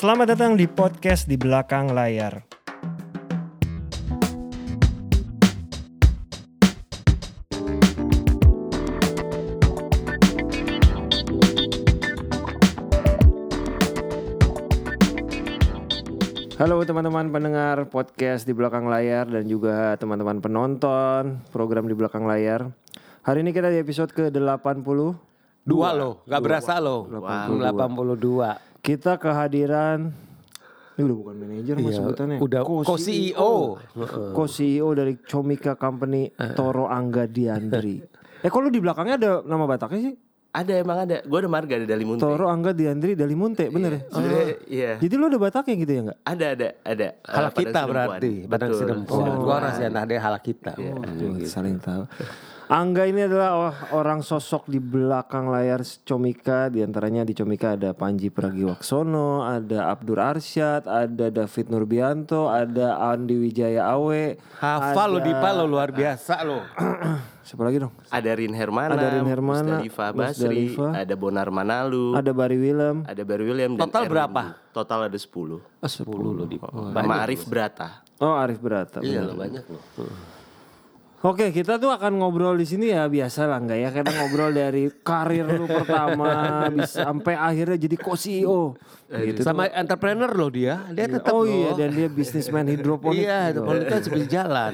Selamat datang di podcast di belakang layar. Halo teman-teman pendengar podcast di belakang layar dan juga teman-teman penonton program di belakang layar. Hari ini kita di episode ke-80. Dua loh, nggak berasa loh. 82. Kita kehadiran ini udah bukan manajer mas sebutannya. Iya, Udah Co-CEO. co-CEO. Co-CEO dari Comika Company Toro Angga Diandri. eh kok lu di belakangnya ada nama Bataknya sih? Ada emang ada. Gue ada marga ada dari Munte. Toro Angga Diandri dari Munte, bener ya? Sebenarnya iya. Jadi lu ada Bataknya gitu ya nggak? Ada ada ada. Eh, Halak kita berarti, Padang Betul. Sidempuan. Gua orang sih ada halak kita. Tuh, saling tahu. Angga ini adalah orang sosok di belakang layar Comika. Di antaranya di Comika ada Panji Pragiwaksono, ada Abdur Arsyad, ada David Nurbianto, ada Andi Wijaya Awe. Hafal lo Dipa lo luar biasa lo. Siapa lagi dong? Ada Rin Hermana, Ada Rin Hermana, Musdalifah Basri, Musdalifah. ada Bonar Manalu, Ada Barry Willem. ada Barry William dan Total Erwin. berapa? Total ada 10. Oh, 10 lo Dipa. Sama Arif Brata. Oh Arif Berata. Iya banyak lo. Oke kita tuh akan ngobrol di sini ya biasa lah nggak ya kita ngobrol dari karir lu pertama bisa sampai akhirnya jadi co-CEO gitu. Sama entrepreneur lo dia. Dia tetap oh loh. iya dan dia bisnismen hidroponik. Iya, itu politik kan seperti jalan.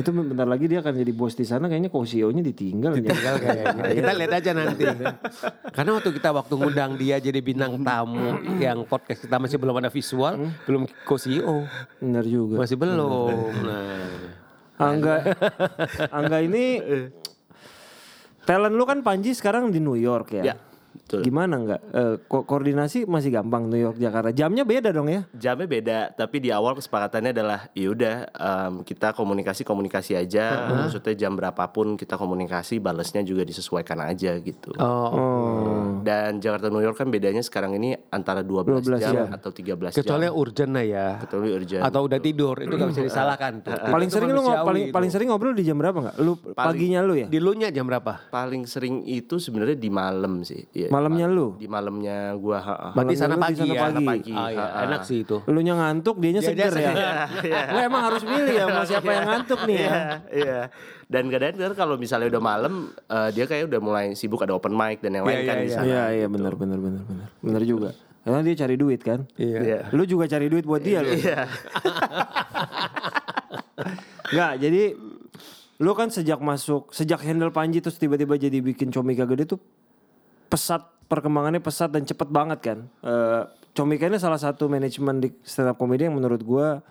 Itu bentar lagi dia akan jadi bos di sana kayaknya co-CEO-nya ditinggal. Tinggal kayaknya. Kita lihat aja nanti. Karena waktu kita waktu ngundang dia jadi bintang tamu yang podcast kita masih belum ada visual, belum co-CEO. Benar juga. Masih belum. Nah. Angga. Angga ini talent lu kan Panji sekarang di New York ya. Ya, betul. Gimana nggak? Eh, ko- koordinasi masih gampang New York Jakarta. Jamnya beda dong ya? Jamnya beda, tapi di awal kesepakatannya adalah yaudah em, kita komunikasi komunikasi aja. Maksudnya jam berapapun kita komunikasi, balesnya juga disesuaikan aja gitu. Oh, Dan Jakarta New York kan bedanya sekarang ini antara 12, 12 jam jam. atau 13 kecuali jam. yang urgent lah ya. Kecuali urgent. Atau udah tidur, itu gak bisa disalahkan tuh. paling Itu sering lu paling itu. paling sering ngobrol di jam berapa nggak? Lu paginya lu ya? Di lu nya jam berapa? Paling sering itu sebenarnya di malam sih. Iya, Malamnya lu? Di malamnya gua ha, ha. Berarti Malamnya sana di pagi sana ya. pagi. Pagi. Ah, iya, Ha-ha. enak sih itu. Lu nya ngantuk, dianya Dia- seger dia ya. Lu emang harus milih ya mau siapa yang ngantuk nih ya. Iya, iya. Dan kadang-kadang kalau misalnya udah malam eh, dia kayak udah mulai sibuk ada open mic dan yang lain Iya, kan iya, di iya. sana. Iya iya benar benar benar benar. Benar juga. Karena dia cari duit kan. Iya. Lu juga cari duit buat dia lu. Iya. Enggak, jadi lu kan sejak masuk, sejak handle Panji terus tiba-tiba jadi bikin Comika gede tuh pesat perkembangannya pesat dan cepet banget kan. Eh Comika ini salah satu manajemen di stand up comedy yang menurut gua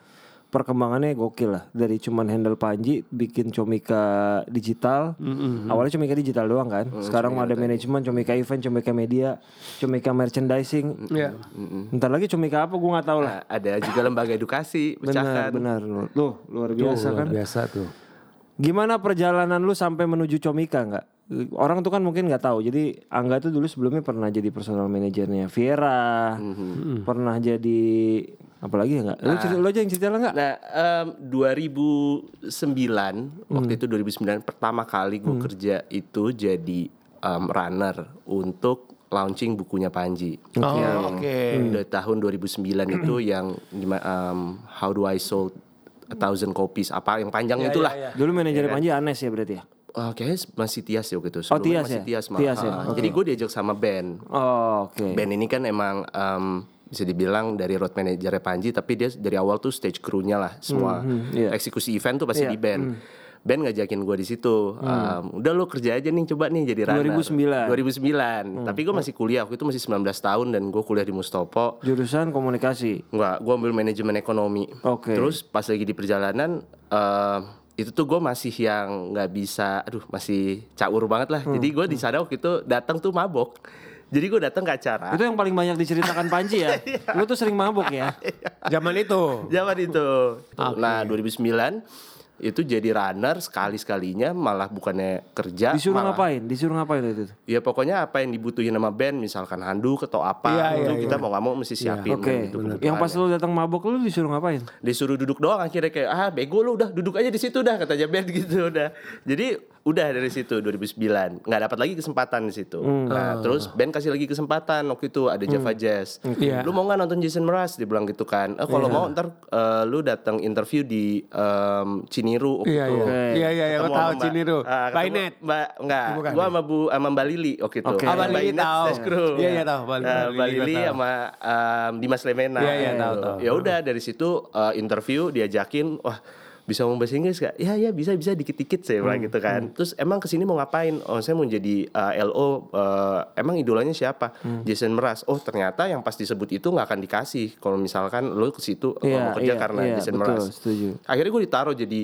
perkembangannya gokil lah. Dari cuman handle Panji bikin Comika digital. Awalnya Comika digital doang kan. Sekarang ada manajemen Comika event Comika media Comika merchandising. Iya. Ntar lagi Comika apa? Gua nggak tahu lah. Nah, ada juga lembaga edukasi, benar benar. Loh, luar biasa Luar kan? biasa tuh. Gimana perjalanan lu sampai menuju Comika nggak? Orang tuh kan mungkin nggak tahu. Jadi Angga tuh dulu sebelumnya pernah jadi personal manajernya Viera, pernah jadi apalagi ya nggak? Lu, cerita, lu aja yang cerita lah nggak? Nah, em, 2009 waktu itu 2009 pertama kali gue kerja itu jadi em, runner untuk launching bukunya Panji. Oh, oke. Dari tahun 2009 itu yang gimana em, How do I sold a thousand copies apa yang panjang itulah. Dulu manajernya Panji Anes ya berarti ya? Oh, kayaknya masih Tias ya waktu itu. Oh, Tias masih ya? Tias, mah. Tias ya, Ah, oke. Jadi gue diajak sama band. Oh, oke. Band ini kan emang em, bisa dibilang dari road manajernya Panji tapi dia dari awal tuh stage crew-nya lah semua iya. eksekusi event tuh pasti Iya, di band. Band ngajakin gue di situ. Em, udah lo kerja aja nih coba nih jadi runner. 2009. 2009. Tapi gue masih kuliah waktu itu masih 19 tahun dan gue kuliah di Mustopo. Jurusan komunikasi. Enggak, gue ambil manajemen ekonomi. Oke. Terus pas lagi di perjalanan em, itu tuh gue masih yang nggak bisa, aduh masih caur banget lah. Jadi gue di sana waktu itu datang tuh mabok. Jadi gue datang ke acara. Itu yang paling banyak diceritakan Panji ya. Lu tuh sering mabuk ya. Zaman itu. Zaman itu. Nah 2009 itu jadi runner sekali sekalinya malah bukannya kerja. Disuruh malah- ngapain? Disuruh ngapain itu? Ya pokoknya apa yang dibutuhin sama band, misalkan handuk atau apa, Iya, itu iya, kita mau nggak mau mesti siapin. Oke. kan, gitu Yang pas lu datang mabuk lu disuruh ngapain? disuruh duduk doang akhirnya kayak ah bego lu udah duduk aja di situ dah katanya band gitu udah. Jadi udah dari situ 2009 nggak dapat lagi kesempatan di situ. Nah terus band kasih lagi kesempatan waktu itu ada Java Jazz. Iya. Lu mau nggak nonton Jason Mraz? Dia bilang gitu kan. Eh, kalau mau ntar eh, lu datang interview di em, Ciniru waktu Iya, itu. iya. Iya, iya, iya, tahu Ciniru. Ah, Bainet. Mbak enggak, Bukan gua sama Bu sama Mbak Lili waktu itu. Oke. Ah, Mbak Lili tahu. Iya, iya, tahu. Mbak Lili, tahu. sama em, Dimas Lemena. Iya, iya, tahu, gitu. tahu. Ya udah dari situ eh, interview diajakin, wah bisa ngomong bahasa Inggris gak? Ya ya bisa bisa dikit-dikit saya bilang gitu kan. Terus emang ke sini mau ngapain? Oh saya mau jadi eh, LO. eh, emang idolanya siapa? Jason Mraz. Oh ternyata yang pas disebut itu nggak akan dikasih. Kalau misalkan lo ke situ eh, Iya, mau kerja iya, karena iya, Jason betul, Mraz. setuju. Akhirnya gue ditaruh jadi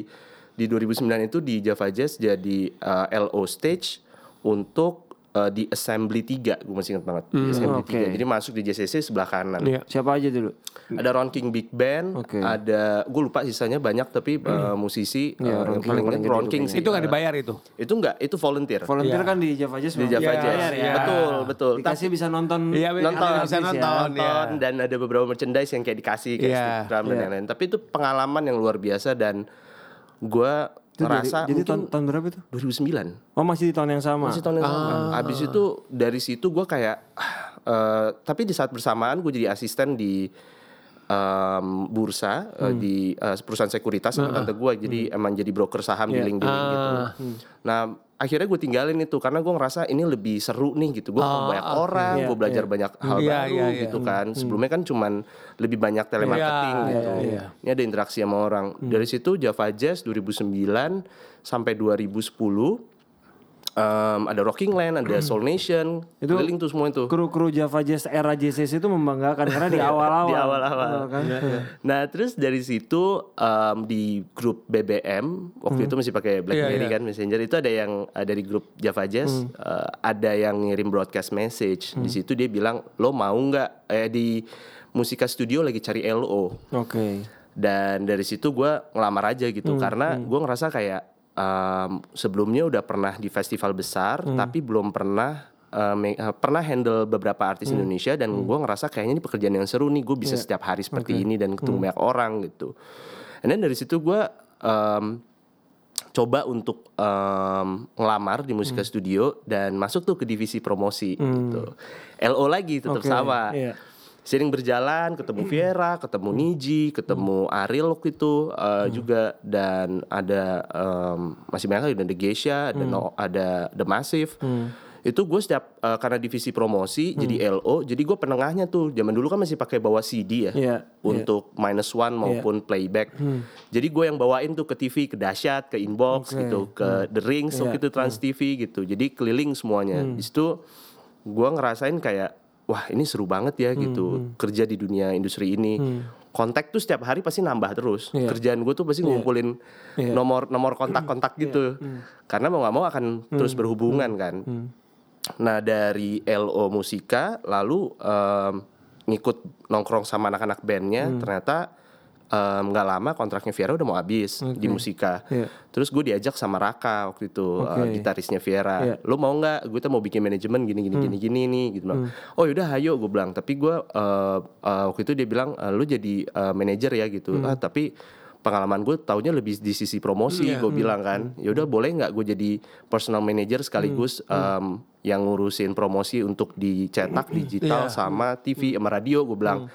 di 2009 itu di Java Jazz jadi eh, LO stage untuk eh, di Assembly 3 gue masih ingat banget di Assembly oke. 3 jadi masuk di JCC sebelah kanan Iya. Siapa aja dulu? ada Ron King Big Band Oke. ada gue lupa sisanya banyak tapi eh, musisi Iya, eh, Ron yang King paling gede Ron King sih Itu nggak dibayar itu. itu enggak itu volunteer Volunteer Iya. kan di Java Jazz di Java Iya, Jazz bayar ya. betul betul Dikasih bisa nonton Iya, nonton yang bisa habis ya. nonton, nonton ya. dan ada beberapa merchandise yang kayak dikasih kayak Iya, stick drum dan iya. lain-lain tapi itu pengalaman yang luar biasa dan gue Itu dari- ngerasa jadi tahun, tahun berapa itu? 2009 Oh masih di tahun yang sama. masih tahun yang sama. Abis itu dari situ gue kayak, ah, eh, tapi di saat bersamaan gue jadi asisten di em, bursa eh, di eh, perusahaan sekuritas sama tante gue. Jadi emang jadi broker saham dealing-dealing gitu. Nah akhirnya gue tinggalin itu karena gue ngerasa ini lebih seru nih gitu. Gue ketemu banyak orang, Iya, gue belajar banyak hal Iya, baru iya, iya. gitu kan. Sebelumnya kan cuman lebih banyak telemarketing Iya, gitu. iya, iya. Ini ada interaksi sama orang. Dari situ Java Jazz 2009 sampai 2010 em, ada Rocking Land, ada Soul Nation, Itu keliling tuh semua itu. Kru-kru Java Jazz era JCC itu membanggakan karena di awal-awal. Di awal-awal. Kan? Nah terus dari situ em, di grup BBM waktu itu masih pakai BlackBerry Iya, iya. kan Messenger itu ada yang ada di grup Java Jazz eh, ada yang ngirim broadcast message di situ dia bilang lo mau nggak eh di Musika Studio lagi cari LO Oke. dan dari situ gue ngelamar aja gitu karena gue ngerasa kayak em, sebelumnya udah pernah di festival besar tapi belum pernah me- eh, pernah handle beberapa artis Indonesia dan gue ngerasa kayaknya ini pekerjaan yang seru nih gue bisa setiap hari seperti ini dan ketemu banyak orang gitu. And then dari situ gue em, coba untuk em, ngelamar di musika studio dan masuk tuh ke divisi promosi gitu. LO lagi tetap Oke, sama. Iya. Sering berjalan, ketemu Viera, ketemu Niji, ketemu Ariel waktu itu uh, juga dan ada um, masih banyak lagi ada Geisha, ada No- ada The Massive. Itu gue setiap uh, karena divisi promosi jadi LO, jadi gue penengahnya tuh. Zaman dulu kan masih pakai bawa CD ya Iya, untuk minus one maupun playback. Jadi gue yang bawain tuh ke TV, ke Dahsyat, ke Inbox Oke. gitu, ke The Rings waktu Iya. itu Trans TV gitu. Jadi keliling semuanya. Di situ gue ngerasain kayak wah ini seru banget ya gitu kerja di dunia industri ini. Kontak tuh setiap hari pasti nambah terus. Iya. Kerjaan gue tuh pasti ngumpulin Iya. nomor nomor kontak-kontak gitu. Karena mau nggak mau akan terus berhubungan kan. Nah dari LO Musika lalu em, ngikut nongkrong sama anak-anak bandnya ternyata nggak lama kontraknya Viera udah mau habis di Musika. Iya. Terus gue diajak sama Raka waktu itu eh, Oke. gitarisnya Viera. Iya. Lo mau nggak? Gue tuh mau bikin manajemen gini gini gini gini nih gitu bilang. Oh yaudah ayo gue bilang. Tapi gue eh, eh, waktu itu dia bilang eh, lo jadi eh, manajer ya gitu. Ah tapi pengalaman gue taunya lebih di sisi promosi gue bilang kan ya udah boleh nggak gue jadi personal manager sekaligus em, yang ngurusin promosi untuk dicetak digital sama TV sama radio gue bilang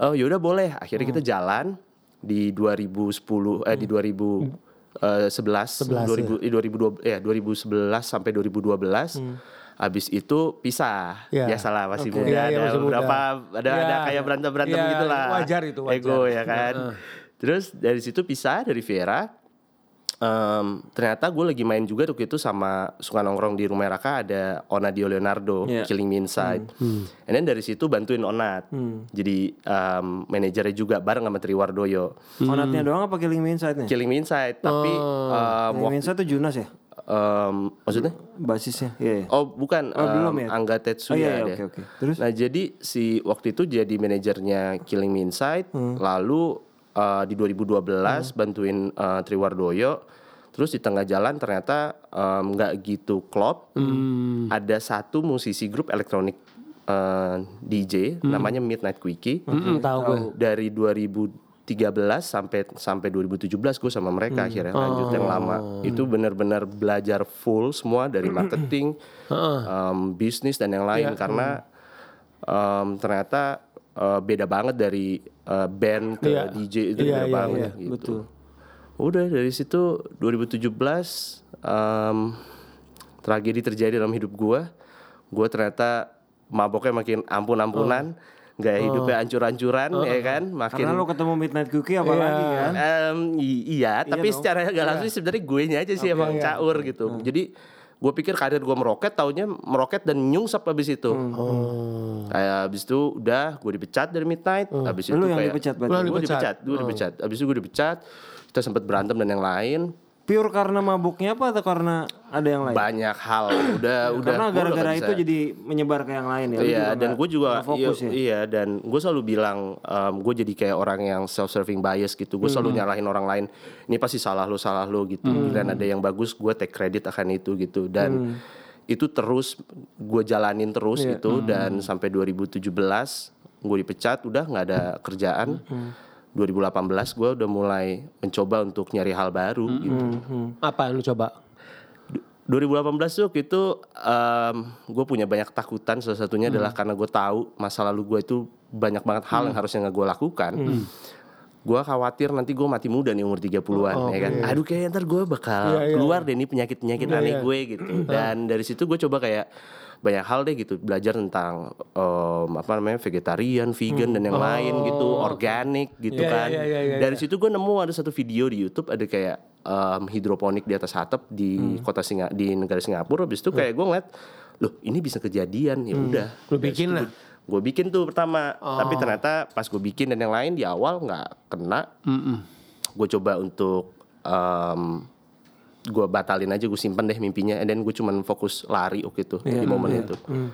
oh ya udah boleh akhirnya kita jalan di 2010 eh di 2000 eh, 11 2000 eh, 2012 ya 2011 sampai 2012 Habis itu pisah. Ya. Ya salah masih Oke. muda Iya, iya, ada masih muda. beberapa ada Ya, ada kayak berantem-berantem ya, gitu lah. wajar itu, wajar. Ego ya kan. Terus dari situ pisah dari Viera. Em, ternyata gue lagi main juga waktu itu sama suka nongkrong di rumah Raka ada Onadio Leonardo Iya. Killing Me Inside. Hmm. And then dari situ bantuin Onat. Jadi em, manajernya juga bareng sama Triwardoyo. Onatnya doang apa Killing Me Inside-nya? Killing Me Inside tapi Oh. em, Killing Me Inside tuh Junas ya? em, maksudnya Basisnya. Iya. iya. Oh bukan, Oh, belum em, ya? Angga Oh, Tetsuya iya, iya, ada. oke, oke. Terus? Nah jadi si waktu itu jadi manajernya Killing Me Inside, Hmm. lalu eh, di 2012 bantuin eh, Triwardoyo, terus di tengah jalan ternyata nggak gitu klop, Hmm. ada satu musisi grup elektronik eh, DJ namanya Midnight Quickie. Hmm, tahu gue. dari 2000 13 sampai sampai 2017 gue sama mereka akhirnya lanjut yang lama. Itu benar-benar belajar full semua dari marketing um, bisnis dan yang lain karena um, ternyata uh, beda banget dari uh, band ke Iya. DJ itu Iya, beda iya, banget iya, gitu. Betul. udah dari situ 2017 um, tragedi terjadi dalam hidup gua. Gua ternyata maboknya makin ampun-ampunan gaya hidupnya ancur-ancuran ya kan? Makin Karena lo ketemu Midnight Cookie apalagi kan. Em, i- iya, tapi dong. secara gak langsung sebenarnya gue nya aja sih emang caur gitu. Jadi gue pikir karir gue meroket, taunya meroket dan nyungsep abis itu. Kayak abis itu udah gue dipecat dari Midnight, abis itu Lu yang kayak dipecat berarti? Lu yang gue dipecat? dipecat, gue dipecat. Abis itu gue dipecat, kita sempat berantem dan yang lain. Pure karena mabuknya apa atau karena ada yang lain? Banyak hal, udah udah. Karena gara-gara itu bisa. jadi menyebar ke yang lain ya. Iya dan gue juga fokus iya, ya. iya dan gue selalu bilang gue jadi kayak orang yang self serving bias gitu gue Hmm. selalu nyalahin orang lain ini pasti salah lo salah lo gitu dan ada yang bagus gue take credit akan itu gitu dan Hmm. itu terus gue jalanin terus Iya. gitu Hmm. dan sampai 2017 gue dipecat udah nggak ada kerjaan Hmm. 2018 gue udah mulai mencoba untuk nyari hal baru Hmm. gitu Apa yang lu coba? 2018 tuh itu gue punya banyak takutan salah satunya adalah karena gue tahu masa lalu gue itu banyak banget hal yang harusnya nggak gue lakukan. Gue khawatir nanti gue mati muda nih umur 30-an ya kan. Aduh kayak ntar gue bakal keluar deh nih penyakit-penyakit aneh gue gitu. Dan dari situ gue coba kayak banyak hal deh gitu belajar tentang em, apa namanya vegetarian, vegan dan yang lain gitu, organik gitu Iya, kan. iya, iya, iya, Dari situ gue nemu ada satu video di YouTube ada kayak em, hidroponik di atas atap di kota Singa di negara Singapura. Habis itu kayak gue ngeliat, loh ini bisa kejadian ya udah. Lu bikin lah. Gue bikin tuh pertama, tapi ternyata pas gue bikin dan yang lain di awal nggak kena. Gue coba untuk gue batalin aja gue simpen deh mimpinya, dan gue cuman fokus lari waktu itu di momen itu. Hmm,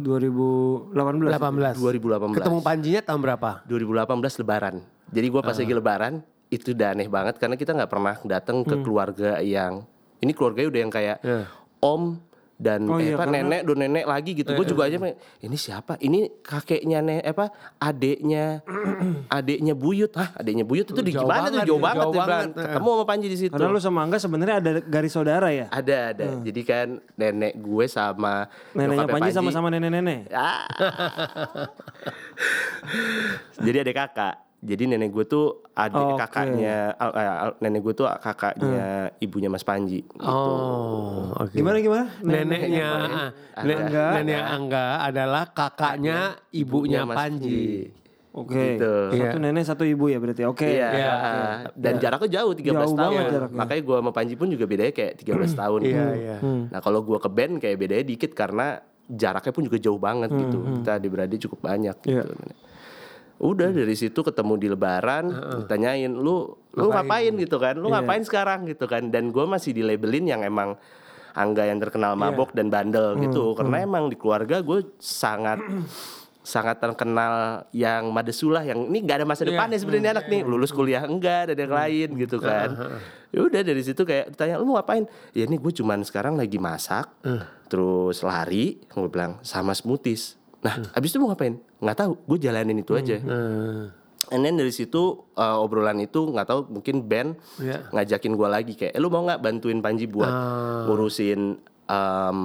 2018. 18. 2018. Ketemu Panjinya tahun berapa? 2018 Lebaran. Jadi gua pas lagi Lebaran itu udah aneh banget karena kita nggak pernah datang ke keluarga yang ini keluarganya udah yang kayak om dan Oh eh, iya, apa karena- nenek do nenek lagi gitu. Gue juga aja kayak, ini siapa? Ini kakeknya nih apa adeknya adeknya Buyut. Hah, adeknya Buyut itu di Jauh gimana tuh banget, jauh jauh banget. Dia bilang. banget. Ketemu sama Panji di situ. Karena lu sama Angga sebenarnya ada garis saudara ya. Ada ada. Jadi kan nenek gue sama Neneknya nyokapnya Panji sama-sama nenek-nenek. Ah. Jadi ada kakak. Jadi nenek gue tuh adik Oke. kakaknya, al- eh, al- nenek gue tuh kakaknya ibunya Mas Panji. Gitu. Oh, oke. Gimana gimana? Neneknya ne- Angga. nenek Angga adalah kakaknya ibunya Mas Panji. Oke. Gitu. Satu nenek satu ibu ya berarti. Oke. Iya. Iya. ah, Dan jaraknya jauh 13 Jauh tahun. jaraknya. Makanya gue sama Panji pun juga bedanya kayak 13 tahun. Iya, iya. Nah kalau gue ke band kayak bedanya dikit karena jaraknya pun juga jauh banget gitu. Kita adik-beradik cukup banyak gitu. Udah dari situ ketemu di lebaran, ditanyain lu lu ngapain? gitu kan? Lu ngapain sekarang? gitu kan? Dan gue masih di labelin yang emang Angga yang terkenal mabok dan bandel gitu. Karena emang di keluarga gue sangat sangat terkenal yang madesulah yang ini nggak ada masa depannya sebenarnya anak nih. lulus kuliah enggak ada yang lain gitu kan. ya udah dari situ kayak ditanya lu ngapain? Ya ini gue cuman sekarang lagi masak terus lari gue bilang sama smoothies nah abis itu mau ngapain nggak tahu gue jalanin itu aja And then dari situ uh, obrolan itu nggak tahu mungkin band Iya. ngajakin gue lagi kayak, eh, lu mau nggak bantuin Panji buat ngurusin um,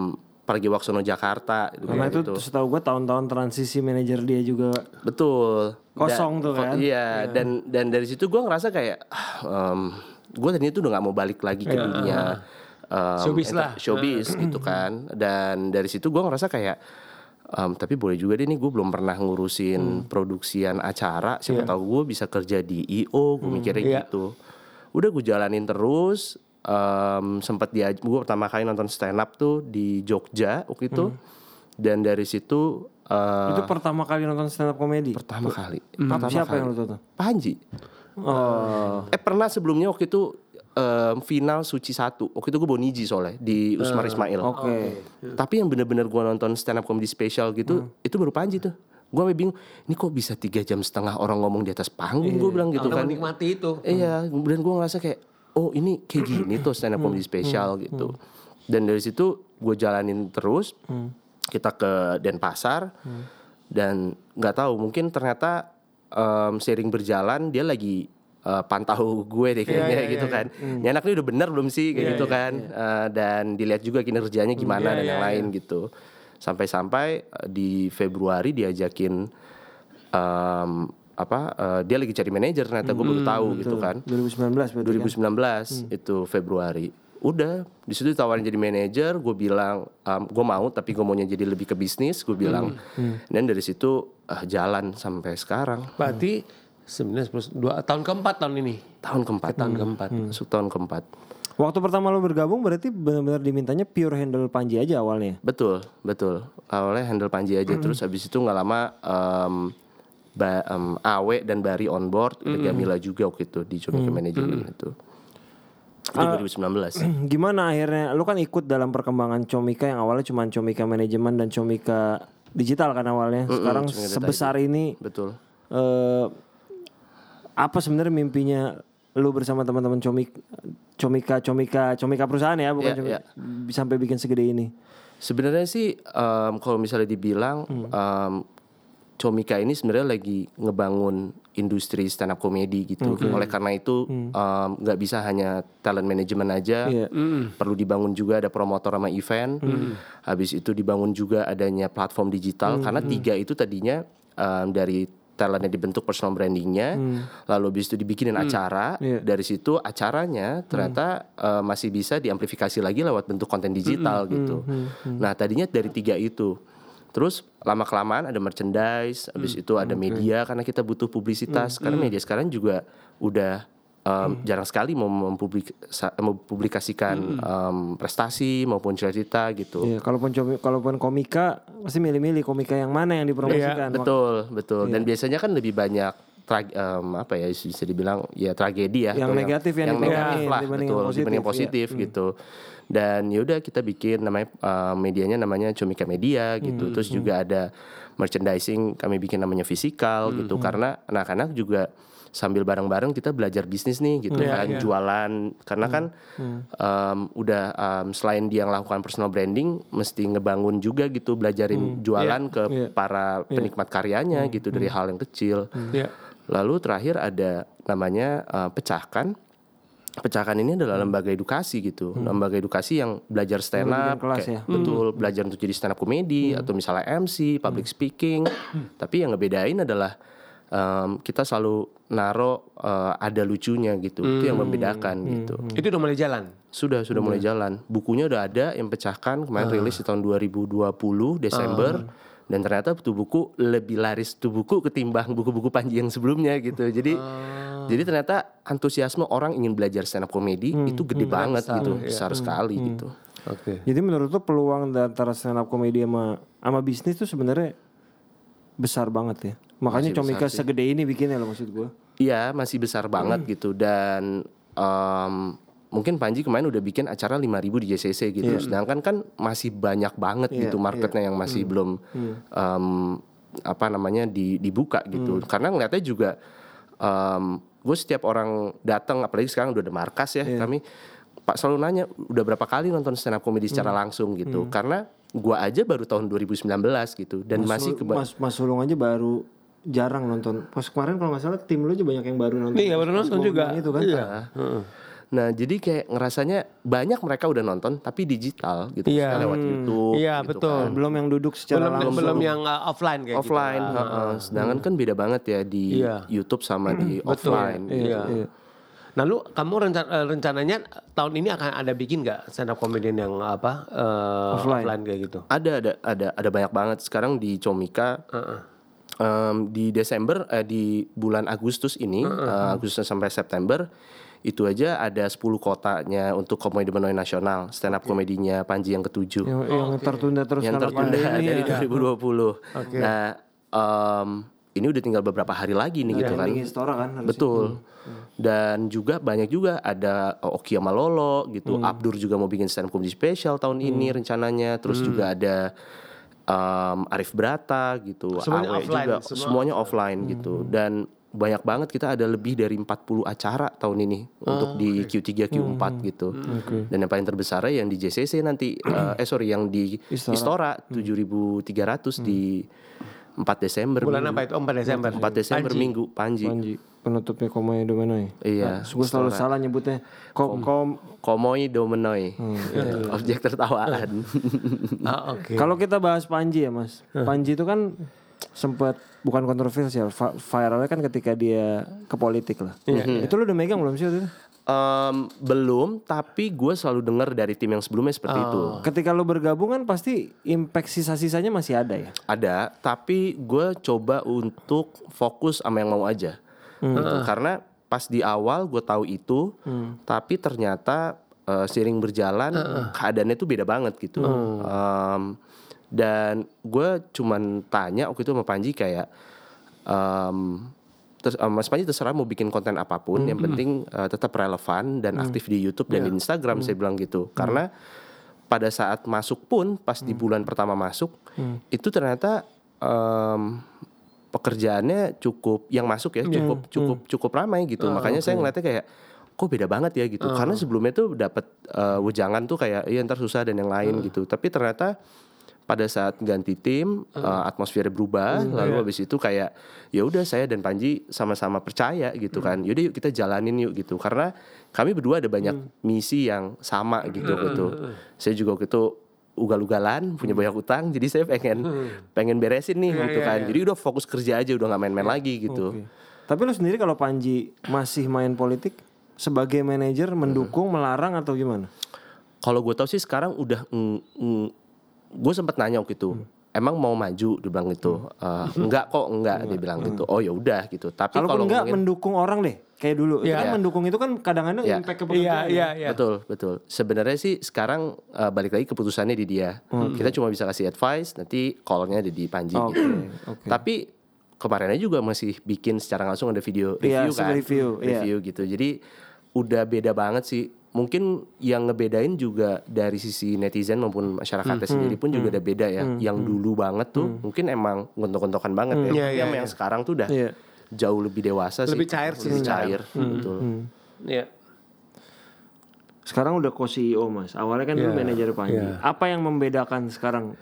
pergi Waksono Jakarta gitu, Karena kayak itu gitu. setahu gue tahun-tahun transisi manajer dia juga Betul. Kosong tuh ko- kan? Iya, dan dan dari situ gue ngerasa kayak um, gue tadinya tuh udah nggak mau balik lagi ke dunia um, Showbiz lah. showbiz gitu kan. Dan dari situ gue ngerasa kayak um, tapi boleh juga deh nih gue belum pernah ngurusin produksian acara. Siapa tahu gue bisa kerja di IO, gue mikirnya Iya. gitu. Udah gue jalanin terus. Um, sempat dia gue pertama kali nonton stand up tuh di Jogja waktu itu. Dan dari situ uh, itu pertama kali nonton stand up komedi. pertama kali. Apa Pertama siapa kali. yang lu tonton? Panji. Oh. Eh pernah sebelumnya waktu itu em, final Suci satu. Waktu itu gue Boniji soalnya di Usmar Ismail. Oke. Tapi yang bener-bener gue nonton stand up comedy special gitu, itu baru Panji tuh. Gue sampe bingung, ini kok bisa tiga jam setengah orang ngomong di atas panggung, gue bilang gitu Karena kan. menikmati itu. Iya, dan gue ngerasa kayak, oh ini kayak gini tuh stand up comedy special gitu. Dan dari situ gue jalanin terus, kita ke Denpasar, dan nggak tahu mungkin ternyata em, sering berjalan dia lagi eh, pantau gue deh kayaknya gitu kan. Ini anak ini udah bener belum sih kayak gitu kan. Eh, dan dilihat juga kinerjanya gimana dan yang lain gitu. Sampai-sampai eh, di Februari diajakin em, apa eh, dia lagi cari manajer ternyata gue baru tahu gitu kan. 2019 berarti 2019 kan? itu Februari. Udah di situ ditawarin jadi manajer, gue bilang gue mau tapi gue maunya jadi lebih ke bisnis, gue bilang. Dan dari situ ah, jalan sampai sekarang. Berarti 9, 10, dua, tahun keempat tahun ini. Tahun keempat. Tahun keempat. Masuk tahun keempat. Waktu pertama lo bergabung berarti benar-benar dimintanya pure handle Panji aja awalnya. Betul, betul. Awalnya handle Panji aja terus habis itu nggak lama em, ba, em, Awe dan Bari on board, udah Gamila juga waktu itu di Comika Management itu. Itu 2019. Gimana akhirnya lo kan ikut dalam perkembangan Comika yang awalnya cuma Comika manajemen dan Comika digital kan awalnya. Sekarang Comika Data sebesar ini Betul. eh apa sebenarnya mimpinya lu bersama teman-teman comik comika comika comika perusahaan ya? Bukan Iya, comika- iya. sampai bikin segede ini. Sebenarnya sih em, kalau misalnya dibilang em, Comika ini sebenarnya lagi ngebangun industri stand up comedy gitu. Oleh karena itu em, nggak bisa hanya talent management aja, Iya. perlu dibangun juga ada promotor sama event. Habis itu dibangun juga adanya platform digital. Karena tiga itu tadinya em, dari talentnya dibentuk personal brandingnya, lalu habis itu dibikinin acara. Iya. Dari situ acaranya ternyata eh, masih bisa diamplifikasi lagi lewat bentuk konten digital gitu. Nah tadinya dari tiga itu. Terus lama kelamaan ada merchandise, habis itu ada media karena kita butuh publisitas karena media sekarang juga udah em, jarang sekali mau mempublik- mempublikasikan em, prestasi maupun cerita gitu. Iya, kalaupun kalaupun komika pasti milih-milih komika yang mana yang dipromosikan. Mak- Betul, betul. Dan biasanya kan lebih banyak trag- em, apa ya bisa dibilang ya tragedi ya Yang negatif yang yang dipromosiin negatif lah dibanding betul yang dibanding yang positif, positif gitu. Dan yaudah kita bikin namanya eh, medianya namanya Comika Media gitu. Terus juga ada merchandising kami bikin namanya fisikal gitu karena anak-anak juga sambil bareng-bareng kita belajar bisnis nih gitu kan jualan karena kan em, udah em, selain dia melakukan personal branding mesti ngebangun juga gitu belajarin jualan ke Iya. para penikmat karyanya gitu dari hal yang kecil. Iya. Lalu terakhir ada namanya eh, pecahkan. Pecahkan ini adalah lembaga edukasi gitu, lembaga edukasi yang belajar stand up, kelas kayak- ya? betul belajar untuk jadi stand up komedi atau misalnya MC, public speaking. Tapi yang ngebedain adalah em, kita selalu naro eh, ada lucunya gitu, itu yang membedakan gitu. Itu udah mulai jalan. Sudah sudah mulai jalan. Bukunya udah ada yang pecahkan kemarin rilis di tahun 2020 Desember. Dan ternyata tuh buku lebih laris tuh buku ketimbang buku-buku Panji yang sebelumnya gitu. Jadi jadi ternyata antusiasme orang ingin belajar stand up comedy itu gede banget gitu, besar sekali gitu. Oke. Jadi menurut lo peluang antara stand up comedy sama sama bisnis tuh sebenarnya besar banget ya. Makanya Masih comika segede ini bikinnya lo maksud gue. Iya, masih besar banget gitu. Dan em, mungkin Panji kemarin udah bikin acara 5000 di JCC gitu. Sedangkan kan masih banyak banget Iya, gitu marketnya yang masih belum em, apa namanya di- dibuka gitu. Karena ngeliatnya juga gue setiap orang datang apalagi sekarang udah ada markas ya kami Pak selalu nanya udah berapa kali nonton stand up comedy secara langsung? gitu. Karena gua aja baru tahun 2019 gitu. Dan masih keba- Mas Mas Sulung aja baru jarang nonton. Pas kemarin kalau nggak salah tim lo aja banyak yang baru nonton. Iya, baru nonton juga. Itu kan. Iya. Nah jadi kayak ngerasanya banyak mereka udah nonton tapi digital gitu Iya. Misalnya lewat YouTube. Iya, gitu betul. kan. Belum yang duduk secara Belum langsung. belum yang uh, offline kayak Offline, gitu. heeh. sedangkan kan beda banget ya di Iya. YouTube sama di Betul. offline. Iya. Iya. Nah, lu kamu rencan- eh, rencananya tahun ini akan ada bikin nggak stand up comedian yang apa eh, Offline. offline. kayak gitu? Ada ada ada ada banyak banget sekarang di Comika. Em, di Desember eh, di bulan Agustus ini eh, Agustus sampai September itu aja ada 10 kotanya untuk komedi menoi nasional stand up komedinya Panji yang ketujuh. Yang, yang tertunda terus yang karena tertunda pandemi dari ya. 2020. Nah, em, ini udah tinggal beberapa hari lagi nih gitu kan. Istora kan harusnya. Betul. Dan juga banyak juga ada Oki sama Lolo gitu. Hmm. Abdur juga mau bikin stand up comedy special tahun ini rencananya. Terus juga ada em, Arif Brata gitu. Semuanya Awe offline, juga. semua Semuanya offline Hmm. gitu. Dan banyak banget kita ada lebih dari 40 acara tahun ini untuk di Q3 Q4 Hmm. gitu. Dan yang paling terbesar yang di JCC nanti eh, eh sorry yang di Istora. Istora, 7.300 di 4 Desember. Bulan Minggu. apa itu? Oh, 4 Desember. 4 Desember Panji. Minggu Panji. Panji penutupnya komanya Domenoy. Iya. Gue selalu salah nyebutnya. Kom, kom. Komoi Domenoy. Hmm, Gitu. Objek tertawaan. Ah, oke. Kalau kita bahas Panji ya mas, Panji itu kan sempat bukan kontroversial, viralnya kan ketika dia ke politik lah. Itu lu udah megang belum sih waktu itu? Em, belum, tapi gue selalu dengar dari tim yang sebelumnya seperti itu. Ketika lu bergabung kan pasti impact sisa-sisanya masih ada ya. Ada, tapi gue coba untuk fokus sama yang mau aja. Gitu. Karena pas di awal gue tahu itu, tapi ternyata eh, sering berjalan keadaannya tuh beda banget gitu. Em, dan gue cuman tanya waktu itu sama Panji kayak, em, terus eh, Mas Panji terserah mau bikin konten apa pun, yang penting eh, tetap relevan dan aktif di YouTube dan di Instagram saya bilang gitu. Karena pada saat masuk pun pas di bulan pertama masuk itu ternyata em, pekerjaannya cukup yang masuk ya cukup cukup cukup ramai gitu. Makanya saya ngeliatnya kayak kok beda banget ya gitu. Karena sebelumnya tuh dapat eh, wejangan tuh kayak iya ntar susah dan yang lain gitu. Tapi ternyata pada saat ganti tim eh, atmosfernya berubah lalu habis itu kayak ya udah saya dan Panji sama-sama percaya gitu kan. Yaudah yuk kita jalanin yuk gitu. Karena kami berdua ada banyak misi yang sama gitu gitu saya juga waktu itu ugal-ugalan punya banyak utang jadi saya pengen pengen beresin nih gitu kan. jadi udah fokus kerja aja udah nggak main-main lagi gitu. Oke. Tapi lu sendiri kalau Panji masih main politik sebagai manajer mendukung, melarang atau gimana? kalau gue tau sih sekarang udah gue sempat nanya waktu itu emang mau maju? Dia bilang gitu. Eh, enggak kok enggak. Dia bilang gitu. Oh ya udah gitu. Tapi Kalau kalau enggak ngomongin- mendukung orang deh, kayak dulu. Itu Iya. kan mendukung itu kan kadang-kadang Iya. impact ke Iya, pekerjaan. iya, iya. Betul, betul. Sebenarnya sih sekarang eh, balik lagi keputusannya di dia. Kita cuma bisa kasih advice, nanti call-nya ada di Panji Oke, gitu. oke. Tapi kemarinnya juga masih bikin secara langsung ada video Iya, review kan. review, iya. Review gitu. Jadi udah beda banget sih. Mungkin yang ngebedain juga dari sisi netizen maupun masyarakatnya sendiri pun juga ada beda ya. Yang dulu banget tuh mungkin emang gontok-gontokan banget ya. Iya, Tapi iya, sama yang sekarang tuh udah Iya. Jauh lebih dewasa sih. Lebih cair sih Lebih cair, betul. Iya. Sekarang udah co-CEO mas. Awalnya kan lu Iya, manajer Panji. iya. Apa yang membedakan sekarang?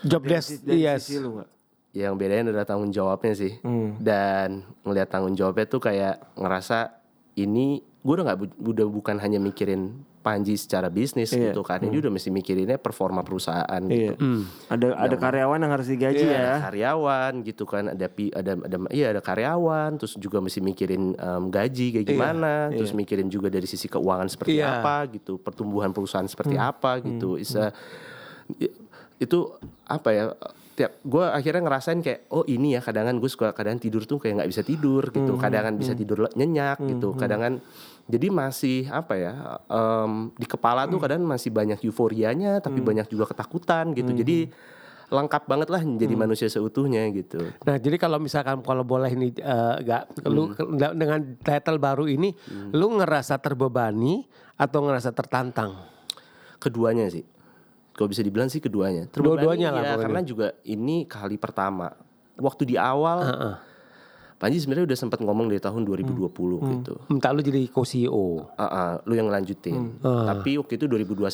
Job Dari, desk, dari yes. sisi lu nggak? yang bedain adalah tanggung jawabnya sih Hmm. dan ngelihat tanggung jawabnya tuh kayak ngerasa ini gue udah nggak udah bukan hanya mikirin Panji secara bisnis Iya. gitu kan. Ini udah mesti mikirinnya performa perusahaan Iya. gitu. Ada ada karyawan yang harus digaji Iya, ya. ada karyawan gitu kan. Ada ada ada iya ada karyawan terus juga mesti mikirin em, gaji kayak gimana terus mikirin juga dari sisi keuangan seperti Iya. apa gitu pertumbuhan perusahaan seperti apa gitu. Isa i- itu apa ya tiap gue akhirnya ngerasain kayak oh ini ya kadangan gue suka kadang tidur tuh kayak nggak bisa tidur gitu. Kadangan bisa tidur nyenyak gitu. kadangan jadi masih apa ya em, di kepala tuh kadang masih banyak euforianya tapi banyak juga ketakutan gitu. Jadi lengkap banget lah menjadi manusia seutuhnya gitu. Nah, jadi kalau misalkan kalau boleh ini eh, nggak lu dengan title baru ini, lu ngerasa terbebani atau ngerasa tertantang? keduanya sih. Kalau bisa dibilang sih keduanya. Dua-duanya lah ya, pokoknya. karena juga ini kali pertama. Waktu di awal Panji sebenarnya udah sempat ngomong dari tahun 2020 gitu. Minta lu jadi co-CEO. Ah, ah, lu yang ngelanjutin. Tapi waktu itu 2021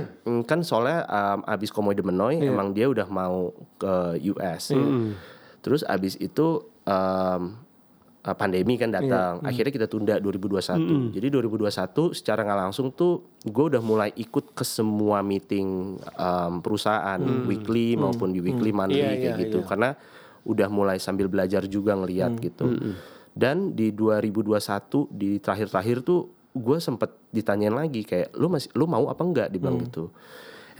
mm, kan soalnya um, abis Komoy de Menoy emang dia udah mau ke US. Terus abis itu um, uh, pandemi kan datang. Akhirnya kita tunda 2021. Jadi 2021 secara nggak langsung tuh gue udah mulai ikut ke semua meeting um, perusahaan weekly maupun di weekly monthly Iya, kayak iya, gitu. Karena udah mulai sambil belajar juga ngeliat gitu. Dan di 2021 di terakhir-terakhir tuh gue sempet ditanyain lagi kayak lu masih lu mau apa enggak dibilang gitu.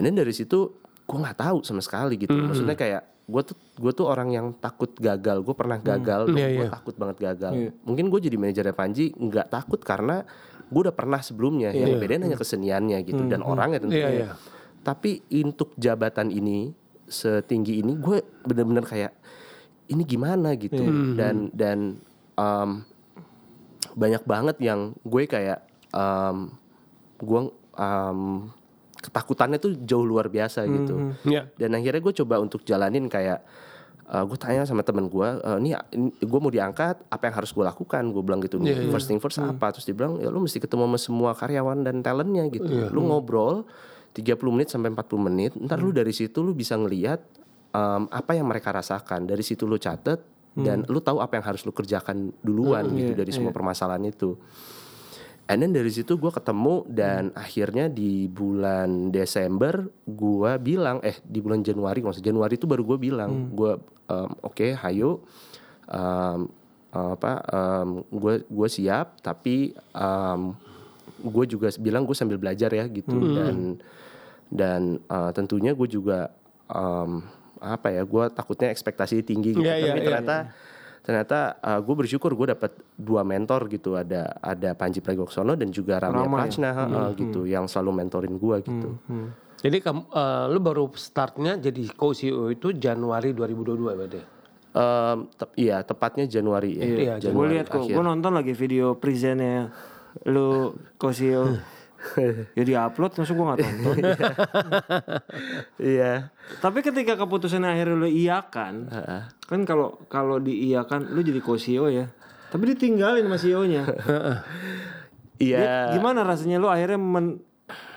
And then dari situ gue nggak tahu sama sekali gitu. Maksudnya kayak gue tuh gue tuh orang yang takut gagal. Gue pernah gagal, Iya, gue iya. takut banget gagal. Mungkin gue jadi manajernya Panji nggak takut karena gue udah pernah sebelumnya. Yang bedain hanya keseniannya gitu dan orangnya tentunya. Iya, iya. Tapi untuk jabatan ini setinggi ini gue bener-bener kayak ini gimana gitu. Dan dan um, banyak banget yang gue kayak um, gue um, ketakutannya tuh jauh luar biasa gitu. Iya. dan akhirnya gue coba untuk jalanin kayak gue tanya sama temen gue, ini, gue mau diangkat, apa yang harus gue lakukan? Gue bilang gitu nih, first thing first apa? Terus dia bilang, ya lu mesti ketemu sama semua karyawan dan talentnya gitu. Lu ngobrol 30 menit sampai 40 menit, ntar lu dari situ lu bisa ngelihat em, apa yang mereka rasakan. Dari situ lu catet dan lu tahu apa yang harus lu kerjakan duluan gitu dari semua permasalahan itu. And then dari situ gue ketemu dan akhirnya di bulan Desember gue bilang eh di bulan Januari maksud Januari itu baru gue bilang gue em, oke hayo em, apa gue gue siap tapi gue juga bilang gue sambil belajar ya gitu dan dan eh, tentunya gue juga em, apa ya gue takutnya ekspektasi tinggi gitu. Iya, iya, tapi iya, ternyata ternyata gue bersyukur gue dapat dua mentor gitu. Ada ada Panji Pragiwaksono dan juga Ramya Rama ya? Prachna heeh, gitu yang selalu mentorin gue gitu. Jadi kamu, eh, lu baru startnya jadi co-CEO itu Januari 2022 berarti. Em, tep- iya tepatnya Januari ya. Iya, Gue Januari lihat kok, gue nonton lagi video presentnya lu Kosio. ya di upload, masuk gue gak tonton. iya Tapi ketika keputusan akhirnya lu iakan, kan kalau kalau diiakan lu jadi Kosio ya. Tapi ditinggalin sama CEO-nya. iya Gimana rasanya lu akhirnya men,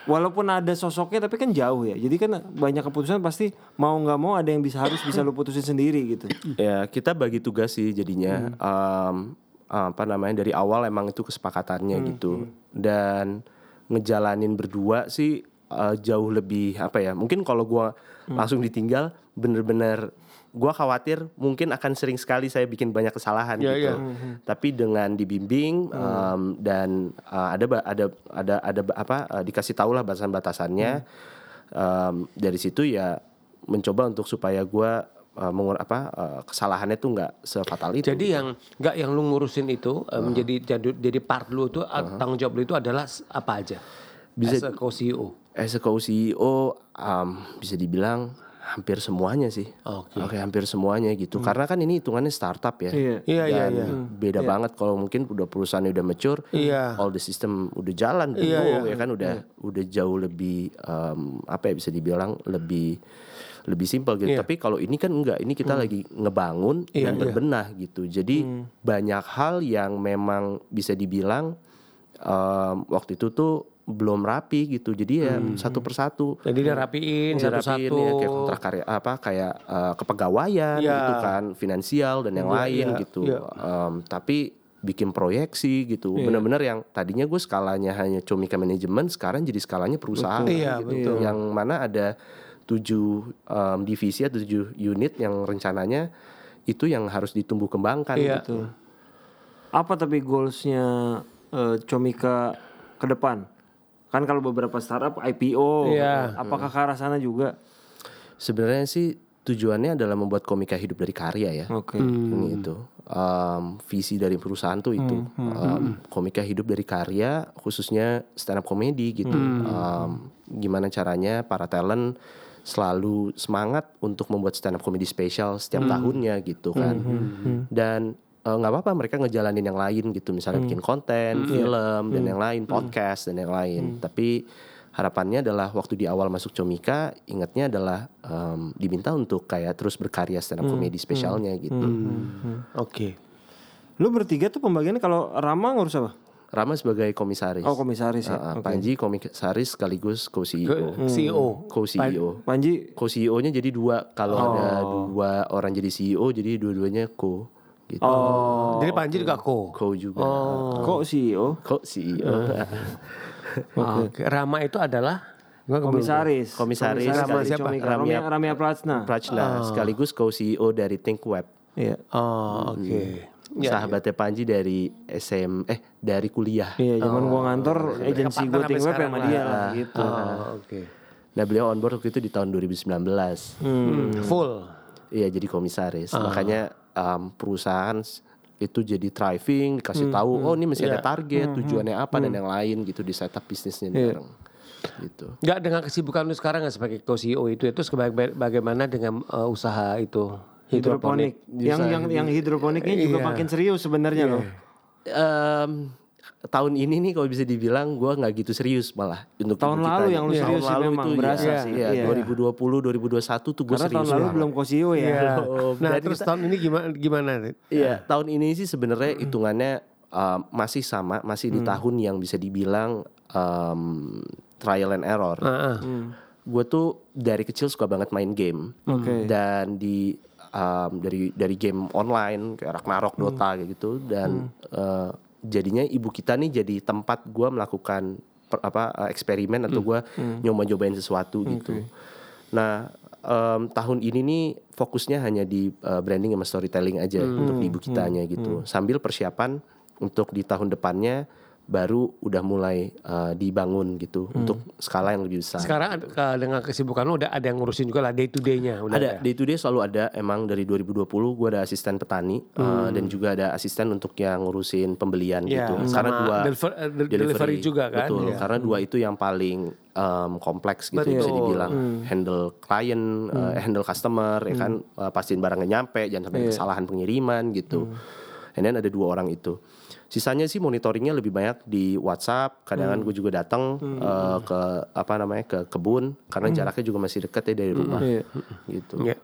walaupun ada sosoknya tapi kan jauh ya. Jadi kan banyak keputusan pasti mau nggak mau ada yang bisa harus bisa lu putusin sendiri gitu. Ya kita bagi tugas sih jadinya Em, apa namanya dari awal emang itu kesepakatannya gitu dan ngejalanin berdua sih eh, jauh lebih apa ya mungkin kalau gua langsung ditinggal bener-bener gua khawatir mungkin akan sering sekali saya bikin banyak kesalahan Iya, gitu. iya. tapi dengan dibimbing em, dan eh, ada ada ada ada apa eh, dikasih tahu lah batasan-batasannya. Em, dari situ ya mencoba untuk supaya gua eh, mengur apa eh, kesalahannya tuh nggak sefatal itu. Jadi yang nggak yang lu ngurusin itu eh, menjadi jadi jadi part lu itu eh, tanggung jawab lu itu adalah apa aja? Bisa- As a co-CEO. as a co-CEO em, bisa dibilang hampir semuanya sih. Oke. Oke, hampir semuanya gitu. Karena kan ini hitungannya startup ya. Iya. Iya, iya, Dan iya. Beda banget kalau mungkin udah perusahaannya udah mature, Iya. all the system udah jalan, udah Iya, go, ya kan udah udah jauh lebih em, apa ya bisa dibilang lebih lebih simpel gitu. Iya. Tapi kalau ini kan enggak, ini kita lagi ngebangun Iya, dan iya. berbenah gitu. Jadi banyak hal yang memang bisa dibilang em, waktu itu tuh belum rapi gitu. Jadi ya satu persatu Jadi dia rapiin dirapiin satu-satu. ya, kayak kontrak karya apa kayak eh, kepegawaian Iya. gitu kan finansial dan yang Iya, lain iya, gitu iya. Em, tapi bikin proyeksi gitu bener-bener yang tadinya gue skalanya hanya comika manajemen sekarang jadi skalanya perusahaan Iya, gitu. yang mana ada tujuh em, divisi atau tujuh unit yang rencananya itu yang harus ditumbuh kembangkan Iya. gitu Apa tapi goalsnya eh, Comika ke depan? Kan kalau beberapa startup IPO, Iya. apakah ke arah sana juga? sebenarnya sih tujuannya adalah membuat komika hidup dari karya ya. Oke. ini itu Em, visi dari perusahaan tuh itu. Em, komika hidup dari karya khususnya stand up comedy gitu Em, gimana caranya para talent selalu semangat untuk membuat stand up comedy spesial setiap tahunnya gitu kan. Dan eh, nggak apa-apa mereka ngejalanin yang lain gitu. Misalnya bikin konten film dan yang lain podcast dan yang lain. Tapi harapannya adalah waktu di awal masuk Comika ingatnya adalah em, diminta untuk kayak terus berkarya stand up comedy spesialnya gitu. Oke. Lu bertiga tuh pembagiannya kalau Rama ngurus apa? Rama sebagai komisaris. Oh komisaris ya. Uh, uh, Panji komisaris sekaligus co-CEO CEO. co-CEO Panji? co-CEO-nya jadi dua. Kalau ada dua orang jadi CEO jadi dua-duanya co gitu Oh. Jadi Panji juga co. co juga kok CEO? co-CEO Oke. Rama itu adalah gua belum- Komisaris. Komisaris Rama siapa? Ramya, Ramya- Prachna. Prachna sekaligus co-CEO dari Think Web Iya. Oh, oke. Ya, sahabatnya Panji dari SM eh dari kuliah Iya, zaman gua ngantor agensi Partner gua sampai Think Web sekarang sama dia lah gitu. Oh, oke. nah beliau on board waktu itu di tahun 2019 Hmm, Full. Iya jadi komisaris. Makanya um, perusahaan itu jadi thriving, dikasih tahu, oh ini masih ada target, tujuannya apa dan yang lain gitu di setup bisnisnya bareng. Gitu. Enggak dengan kesibukan lu sekarang nggak sebagai co-CEO itu itu sebagai bagaimana dengan eh, usaha itu Hidroponik. Yang yang yang hidroponiknya juga Iya. makin serius sebenarnya loh. Em, tahun ini nih kalau bisa dibilang gue nggak gitu serius malah untuk Tahun lalu kita yang lu nih. serius tahun lalu memang, itu berasa ya, sih. Iya, Iya. 2020 2021 tuh gue serius tahun lalu banget. belum kosio ya. Oh, Nah, terus kita- tahun ini gimana gimana? Rit? Iya, tahun ini sih sebenarnya hitungannya um, masih sama, masih di tahun yang bisa dibilang um, trial and error. Heeh. gue tuh dari kecil suka banget main game. Oke. Dan di um, dari dari game online kayak Ragnarok, Dota kayak gitu dan eh, jadinya ibu kita nih jadi tempat gue melakukan per- apa eh, eksperimen atau gue nyoba-nyobain sesuatu gitu. Nah em, tahun ini nih fokusnya hanya di eh, branding sama storytelling aja untuk di ibu kitanya gitu. Sambil persiapan untuk di tahun depannya baru udah mulai eh, dibangun gitu untuk skala yang lebih besar. Sekarang ada- ke- dengan kesibukan lu udah ada yang ngurusin juga lah day to day-nya. Udah Ada day to day selalu ada emang dari 2020 gue ada asisten petani eh, dan juga ada asisten untuk yang ngurusin pembelian Ya, gitu. Karena dua deliver- eh, del- delivery juga kan? Betul. Ya. Karena dua itu yang paling em, kompleks gitu bisa Betul. dibilang handle klien, eh, handle customer, ya kan eh, pastiin barangnya nyampe, jangan sampai ada kesalahan pengiriman gitu. And then ada dua orang itu. Sisanya sih monitoringnya lebih banyak di WhatsApp. Kadang gue juga datang eh, ke apa namanya ke kebun karena jaraknya juga masih dekat ya dari rumah. Iya. Gitu. Ya.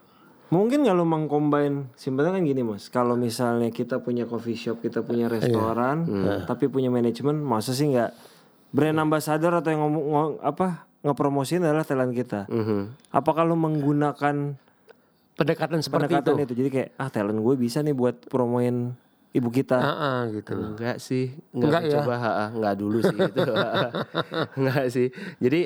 Mungkin kalau mengcombine simpelnya kan gini mas, kalau misalnya kita punya coffee shop, kita punya restoran, tapi punya manajemen, masa sih nggak brand ambassador atau yang ngomong ngo- apa ngepromosin adalah talent kita. Mhm. Apakah lu menggunakan Pendekatan seperti pendekatan itu. itu. Jadi kayak ah talent gue bisa nih buat promoin ibu kita. Ah, ah, gitu. Enggak sih, Enggak enggak, ya? coba ha, enggak dulu sih gitu. enggak sih. Jadi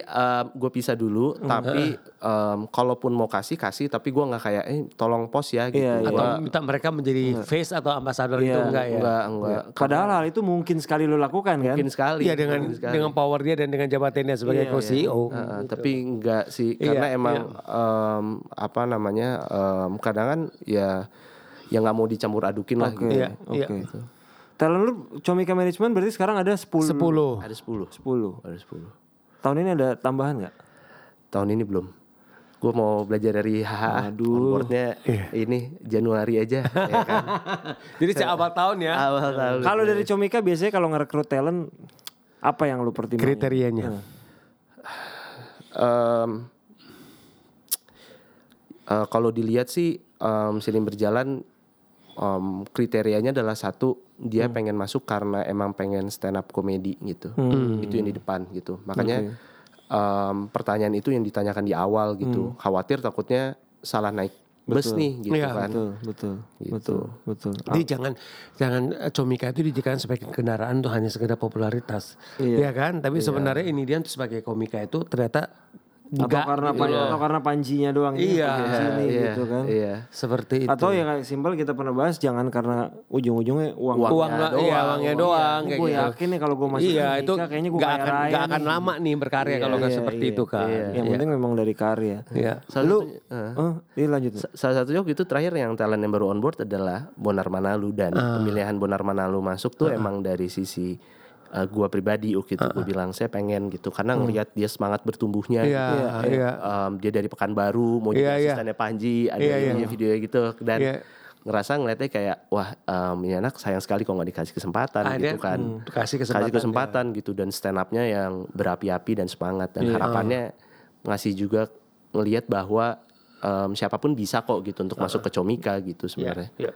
gue pisah dulu, tapi em, kalaupun mau kasih kasih, tapi gue nggak kayak eh tolong post ya gitu. Iya, iya. Atau Gua- minta mereka menjadi face atau ambassador itu Iya, enggak ya? enggak enggak. Padahal hal itu mungkin sekali lu lakukan kan? Mungkin sekali. Iya dengan mungkin sekali. dengan power dia dan dengan jabatannya sebagai Iya, co-CEO. Heeh, tapi enggak sih Iya, karena emang em, apa namanya em, kadang kan ya yang nggak mau dicampur adukin lah Oke, gitu. Iya, oke. iya. Talent lu Comika Management berarti sekarang ada 10. 10. Ada 10. 10. Ada 10. Tahun ini ada tambahan nggak? Tahun ini belum. Gue mau belajar dari HHA. Onboardnya ini Januari aja. ya kan? Jadi sejak awal tahun ya Awal tahun. Kalau dari Comika biasanya kalau ngerekrut talent apa yang lu pertimbangkan? kriterianya. Em, eh, kalau dilihat sih em, sering berjalan em, kriterianya adalah satu dia pengen masuk karena emang pengen stand up komedi gitu. Itu yang di depan gitu. Makanya em, pertanyaan itu yang ditanyakan di awal gitu. Khawatir takutnya salah naik bus nih gitu Iya, kan. Betul, betul, Gitu. betul, betul. Jadi jangan jangan eh, Comika itu dijadikan sebagai kendaraan tuh hanya sekedar popularitas. Iya. Kan? Tapi sebenarnya ini dia tuh sebagai komika itu ternyata Atau enggak karena pan- atau karena panjinya doang ini, Iya, panji ini iya, gitu kan. iya. seperti itu. Atau yang simpel kita pernah bahas jangan karena ujung-ujungnya uang. uangnya doang. iya, uangnya doang kayak gue gitu. yakin nih kalau gue masuk Iya, ke itu kayaknya gue kaya akan raya nggak akan lama nih berkarya kalau nggak Iya, seperti iya, itu kan. Yang penting memang dari karya. Iya. Salah Lu, satunya- eh. oh, ini lanjut. Salah satunya itu terakhir yang talent yang baru on board adalah Bonar Manalu dan Ah. pemilihan Bonar Manalu masuk tuh emang dari sisi uh, gua pribadi waktu itu gue bilang saya pengen gitu karena ngelihat dia semangat bertumbuhnya Iya, gitu. iya. Um, dia dari Pekanbaru mau Iya, jadi iya. asistennya Panji ada Iya, iya. videonya videonya gitu dan Iya. ngerasa ngeliatnya kayak wah um, ini anak sayang sekali kalau nggak dikasih kesempatan Ah, dia, gitu kan hmm, kasih kesempatan, kasih kesempatan gitu dan stand upnya yang berapi-api dan semangat Iya. dan harapannya ngasih juga ngelihat bahwa em, siapa pun bisa kok gitu untuk masuk ke Comika gitu sebenarnya. Iya.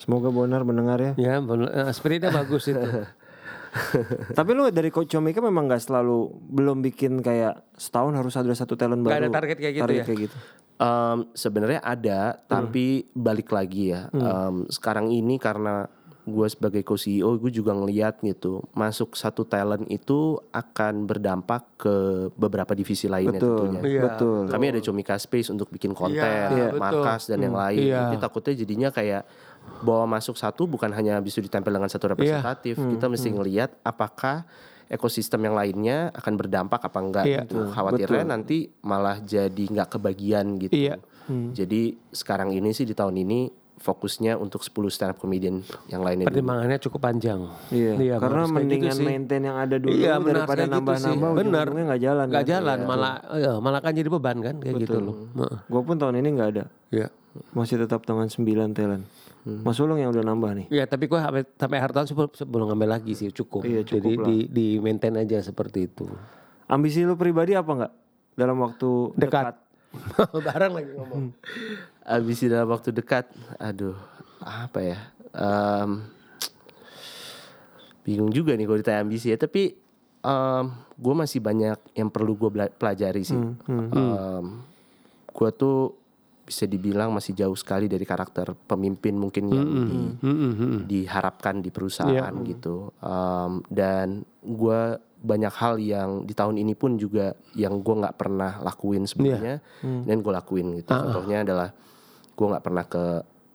Semoga Bonar mendengar ya. Ya. Eh, spiritnya bagus itu. Tapi lu dari Coach Comika memang nggak selalu belum bikin kayak setahun harus ada satu talent baru. ada target kayak gitu target ya? kayak gitu. Em, sebenarnya ada tapi balik lagi ya. Em, sekarang ini karena gue sebagai co-CEO gue juga ngeliat gitu masuk satu talent itu akan berdampak ke beberapa divisi lainnya Betul, tentunya. Iya, betul. Kami ada Comika Space untuk bikin konten, Iya, betul. markas dan yang lain. Iya. Jadi takutnya jadinya kayak bawa masuk satu bukan hanya bisa ditempel dengan satu representatif. Kita mesti ngelihat apakah ekosistem yang lainnya akan berdampak apa enggak Iya. gitu. Khawatirnya nanti malah jadi nggak kebagian gitu. Iya. Jadi sekarang ini sih di tahun ini fokusnya untuk 10 stand up comedian yang lainnya dulu. Pertimbangannya cukup panjang. Iya, karena harus kayak gitu mendingan sih. maintain yang ada dulu Iya, benar daripada gitu nambah-nambah Benar. ujung-ujungnya nggak jalan. Nggak kan? jalan, malah iya, malah kan jadi beban kan kayak gitu loh. Heeh. Gue pun tahun ini nggak ada. Iya. Masih tetap dengan 9 talent. Mas Ulung yang udah nambah nih. Iya, tapi gue sampai sampai sebelum, ngambil lagi sih cukup. Iya, cukup Jadi lah. di di maintain aja seperti itu. Ambisi lu pribadi apa nggak dalam waktu Dekat. Barang lagi ngomong. Abis dalam waktu dekat, aduh, apa ya? Em, bingung juga nih kalau ditanya ambisi ya. Tapi gue masih banyak yang perlu gue pelajari sih. gue tuh bisa dibilang masih jauh sekali dari karakter pemimpin mungkin yang di- diharapkan di perusahaan gitu. Um, dan gue banyak hal yang di tahun ini pun juga yang gue nggak pernah lakuin sebelumnya dan gue lakuin gitu. Contohnya adalah gue nggak pernah ke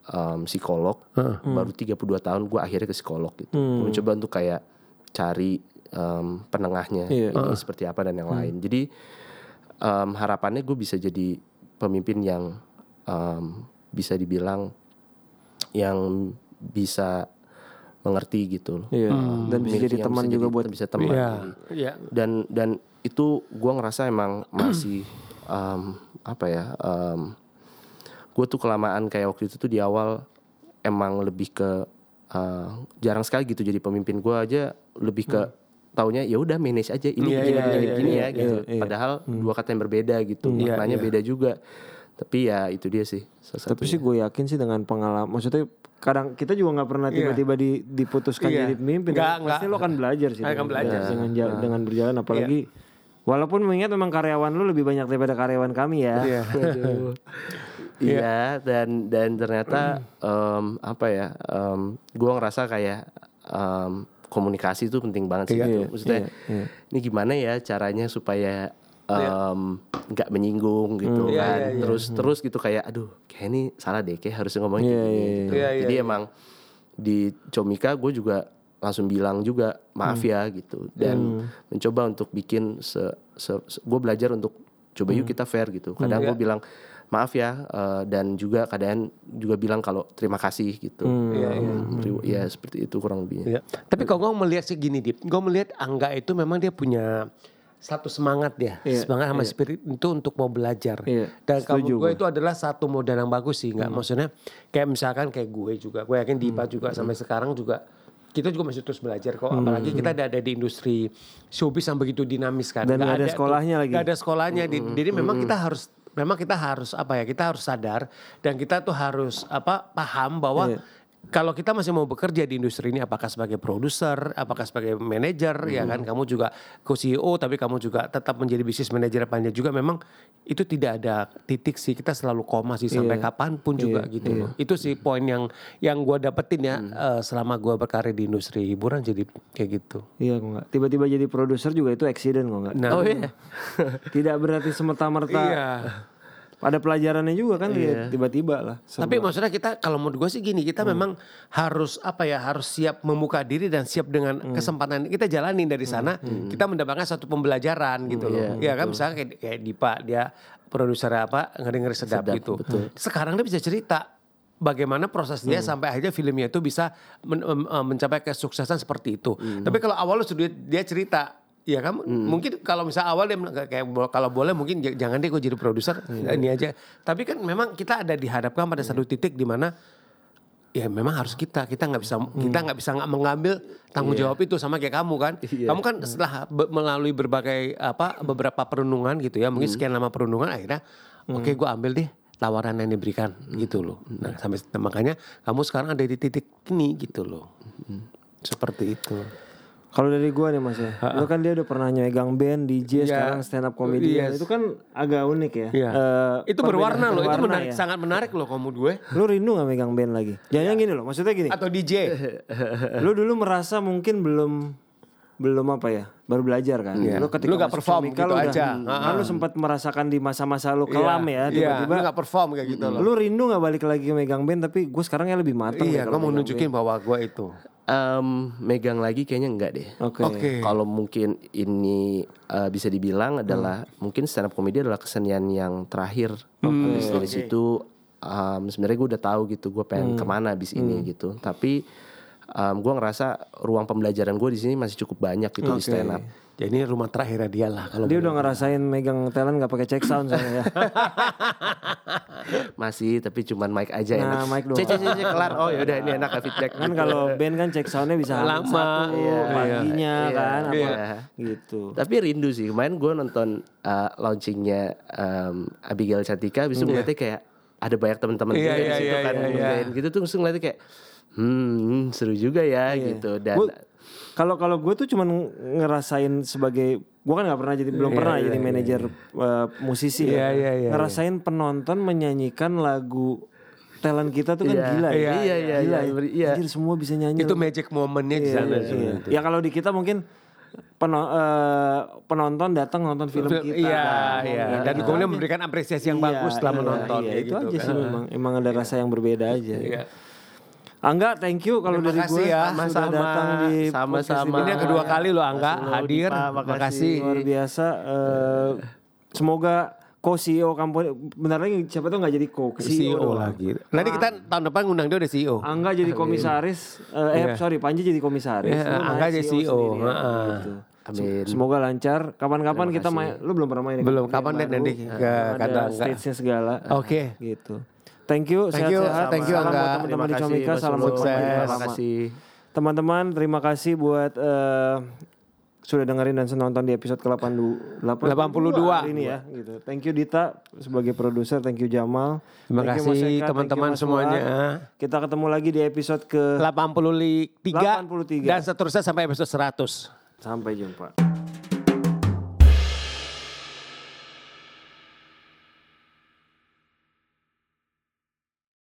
um, psikolog. Baru 32 tahun gue akhirnya ke psikolog gitu. Gue mencoba untuk kayak cari um, penengahnya Iya. ini seperti apa dan yang lain. Jadi um, harapannya gue bisa jadi pemimpin yang um, bisa dibilang yang bisa mengerti gitu loh. Iya. Dan bisa jadi teman bisa juga jadi- buat bisa teman. Iya, Jadi, iya. Dan dan itu gua ngerasa emang masih um, apa ya? Um, gue tuh kelamaan kayak waktu itu tuh di awal emang lebih ke uh, jarang sekali gitu jadi pemimpin gua aja lebih ke taunya ya udah manage aja ini Iya, begini iya, begini iya, begini iya, ya gitu. iya, iya. Padahal dua kata yang berbeda gitu. Iya, Maknanya iya. beda juga. Tapi ya itu dia sih. Tapi satunya. sih gue yakin sih dengan pengalaman, maksudnya kadang kita juga nggak pernah tiba-tiba di, diputuskan Iya. jadi pemimpin. Nggak, kan? Pasti nggak. lo akan belajar sih. Akan dengan- belajar. Iya. dengan ja- dengan berjalan, apalagi walaupun mengingat memang karyawan lu lebih banyak daripada karyawan kami ya. Iya. Iya dan dan ternyata em, apa ya? em, gua ngerasa kayak em, komunikasi itu penting banget sih. Iya, gitu. iya, Maksudnya iya, iya. ini gimana ya caranya supaya em, nggak menyinggung gitu Iya, kan. iya, iya. Terus terus gitu kayak aduh kayak ini salah deh kayak harusnya ngomongin Iya, kayak gini. iya, gitu. iya. Iya, Jadi iya, emang di Comika gue juga langsung bilang juga maaf Hmm. ya gitu dan mencoba untuk bikin se, gue belajar untuk coba Hmm. yuk kita fair gitu. Kadang gue bilang maaf ya eh, dan juga kadang juga bilang kalau terima kasih gitu. Iya, iya. Um, ri- Ya seperti itu kurang lebihnya. Iya. Tapi kalau gue melihat sih gini Dip, gue melihat Angga itu memang dia punya satu semangat dia, Iya, semangat sama spirit itu untuk mau belajar. Iya, Dan kamu gue. Hmm. itu adalah satu modal yang bagus sih, nggak maksudnya kayak misalkan kayak gue juga, gue yakin Dipa Hmm. juga sampai sekarang juga kita juga masih terus belajar kok, apalagi kita ada, ada di industri showbiz yang begitu dinamis kan. Dan nggak ada tuh- sekolahnya lagi. nggak ada sekolahnya, Di- jadi memang kita harus memang kita harus apa ya kita harus sadar dan kita tuh harus apa paham bahwa Iya. Kalau kita masih mau bekerja di industri ini apakah sebagai produser, apakah sebagai manajer ya kan kamu juga co-CEO tapi kamu juga tetap menjadi bisnis manajer panjang juga memang itu tidak ada titik sih kita selalu koma sih sampai Iya. kapan pun juga Iya, gitu loh. Itu sih poin yang yang gua dapetin ya eh, selama gua berkarir di industri hiburan jadi kayak gitu. Iya kok nggak. Tiba-tiba jadi produser juga itu accident kok nggak. Nah, Oh iya. Tidak berarti semerta-merta. Iya. Ada pelajarannya juga kan ya, tiba-tiba lah. Tapi maksudnya kita kalau menurut gue sih gini, kita memang harus apa ya, harus siap membuka diri dan siap dengan kesempatan kita jalanin dari sana, kita mendapatkan satu pembelajaran gitu loh. Ya kan misalnya kayak, kayak Dipa dia produser apa ngeri-ngeri sedap, Sedap, gitu. betul. Sekarang dia bisa cerita bagaimana proses dia sampai akhirnya filmnya itu bisa men- em, mencapai kesuksesan seperti itu. Tapi kalau awal sudah dia cerita Ya kan mungkin kalau misal awal dia kayak kalau boleh mungkin jangan deh gue jadi produser ini aja. Tapi kan memang kita ada dihadapkan pada satu titik di mana ya memang harus kita kita nggak bisa kita nggak bisa nggak mengambil tanggung jawab itu sama kayak kamu kan. Kamu kan setelah be- melalui berbagai apa beberapa perenungan gitu ya mungkin sekian lama perenungan akhirnya oke gue ambil deh tawaran yang diberikan gitu loh. Nah sampai makanya kamu sekarang ada di titik ini gitu loh. Seperti itu. Kalau dari gua nih mas ya, lu kan dia udah pernah nyegang band, DJ, Iya. sekarang stand up comedian. Yes. Itu kan agak unik ya. Iya. Eh, itu berwarna loh, itu menarik, ya. sangat menarik loh kamu gue. Lu rindu gak megang band lagi? Jangan gini loh, maksudnya gini. Atau DJ. lu dulu merasa mungkin belum belum apa ya baru belajar kan Iya. lu ketika Lu nggak masuk perform gitu lu udah- aja. kan lu sempat merasakan di masa-masa lu kelam ya Iya, tiba-tiba lu gak perform kayak gitu loh. lu rindu gak balik lagi ke megang band tapi gue sekarang ya lebih mateng Iya, deh gue kalau mau nunjukin bahwa gue itu. Em, megang lagi kayaknya enggak deh. oke Oke. Kalau mungkin ini eh, bisa dibilang adalah mungkin stand up comedy adalah kesenian yang terakhir. Habis dari situ em, sebenarnya gue udah tahu gitu gue pengen ke mana abis ini gitu. Tapi em, gue ngerasa ruang pembelajaran gue di sini masih cukup banyak gitu di stand up. Jadi ini rumah terakhirnya dia lah kalau dia udah ngerasain megang talent gak pakai check sound soalnya ya Masih tapi cuman mic aja Nah, enak. mic doang. Cek cek cek cek, kelar. Oh ya udah ini enak feedback. kan kalau band kan check soundnya bisa Lama. satu Iya. paginya Iya. kan apa Iya. gitu Tapi rindu sih. Kemarin gue nonton uh, launchingnya um, Abigail Cantika, bisa ngeliatnya kayak ada banyak teman-teman Iya, juga di iya, situ iya, kan iya, ngerjain gitu tuh langsung ngeliatnya kayak hmm seru juga ya gitu dan Kalau kalau gue tuh cuman ngerasain sebagai gue kan nggak pernah jadi belum pernah jadi manajer eh, musisi Iya, ya. iya, iya, ngerasain penonton menyanyikan lagu talent kita tuh kan Iya, gila ya. iya, iya, iya, gila iya, ya. iya. Anjir, semua bisa nyanyi. Itu magic momennya di Iya, sana. iya, sih. iya. Ya kalau di kita mungkin peno- eh, penonton datang nonton film kita. Iya, kan. iya. Gitu Dan aja. kemudian memberikan apresiasi yang Iya, bagus setelah iya, menonton. iya, itu gitu aja kan. sih memang. Emang ada rasa yang berbeda aja. Iya. Angga, thank you kalau dari gue ya. sudah Sama-sama. datang di Sama-sama. podcast Ini yang kedua kali lo Angga Makasih lo, hadir. Dipa, Terima makasih. kasih. luar biasa. eh, semoga co-CEO company bentar lagi siapa tuh nggak jadi co CEO CEO lagi. Nanti kita tahun depan ngundang dia udah CEO. Angga jadi komisaris, eh, eh, sorry Panji jadi komisaris, Iya, naik Angga jadi CEO, sendiri ya, heeh. gitu. Amin. Semoga lancar. Kapan-kapan kita main, lu belum pernah main? ya? Belum. Ini Kapan, baru. nanti ke ada kata stage-nya segala. Oke. Gitu. Thank you, Thank you, sehat-sehat. thank you, Salam Angga. buat teman-teman di Terima kasih, Comika, salam buat Terima kasih. Teman-teman, terima kasih buat eh, sudah dengerin dan nonton di episode ke-82 82. hari ini ya gitu. Thank you Dita sebagai produser, thank you Jamal. Terima Thank kasih teman-teman semuanya. Kita ketemu lagi di episode ke 83 83. dan seterusnya sampai episode 100. sampai jumpa.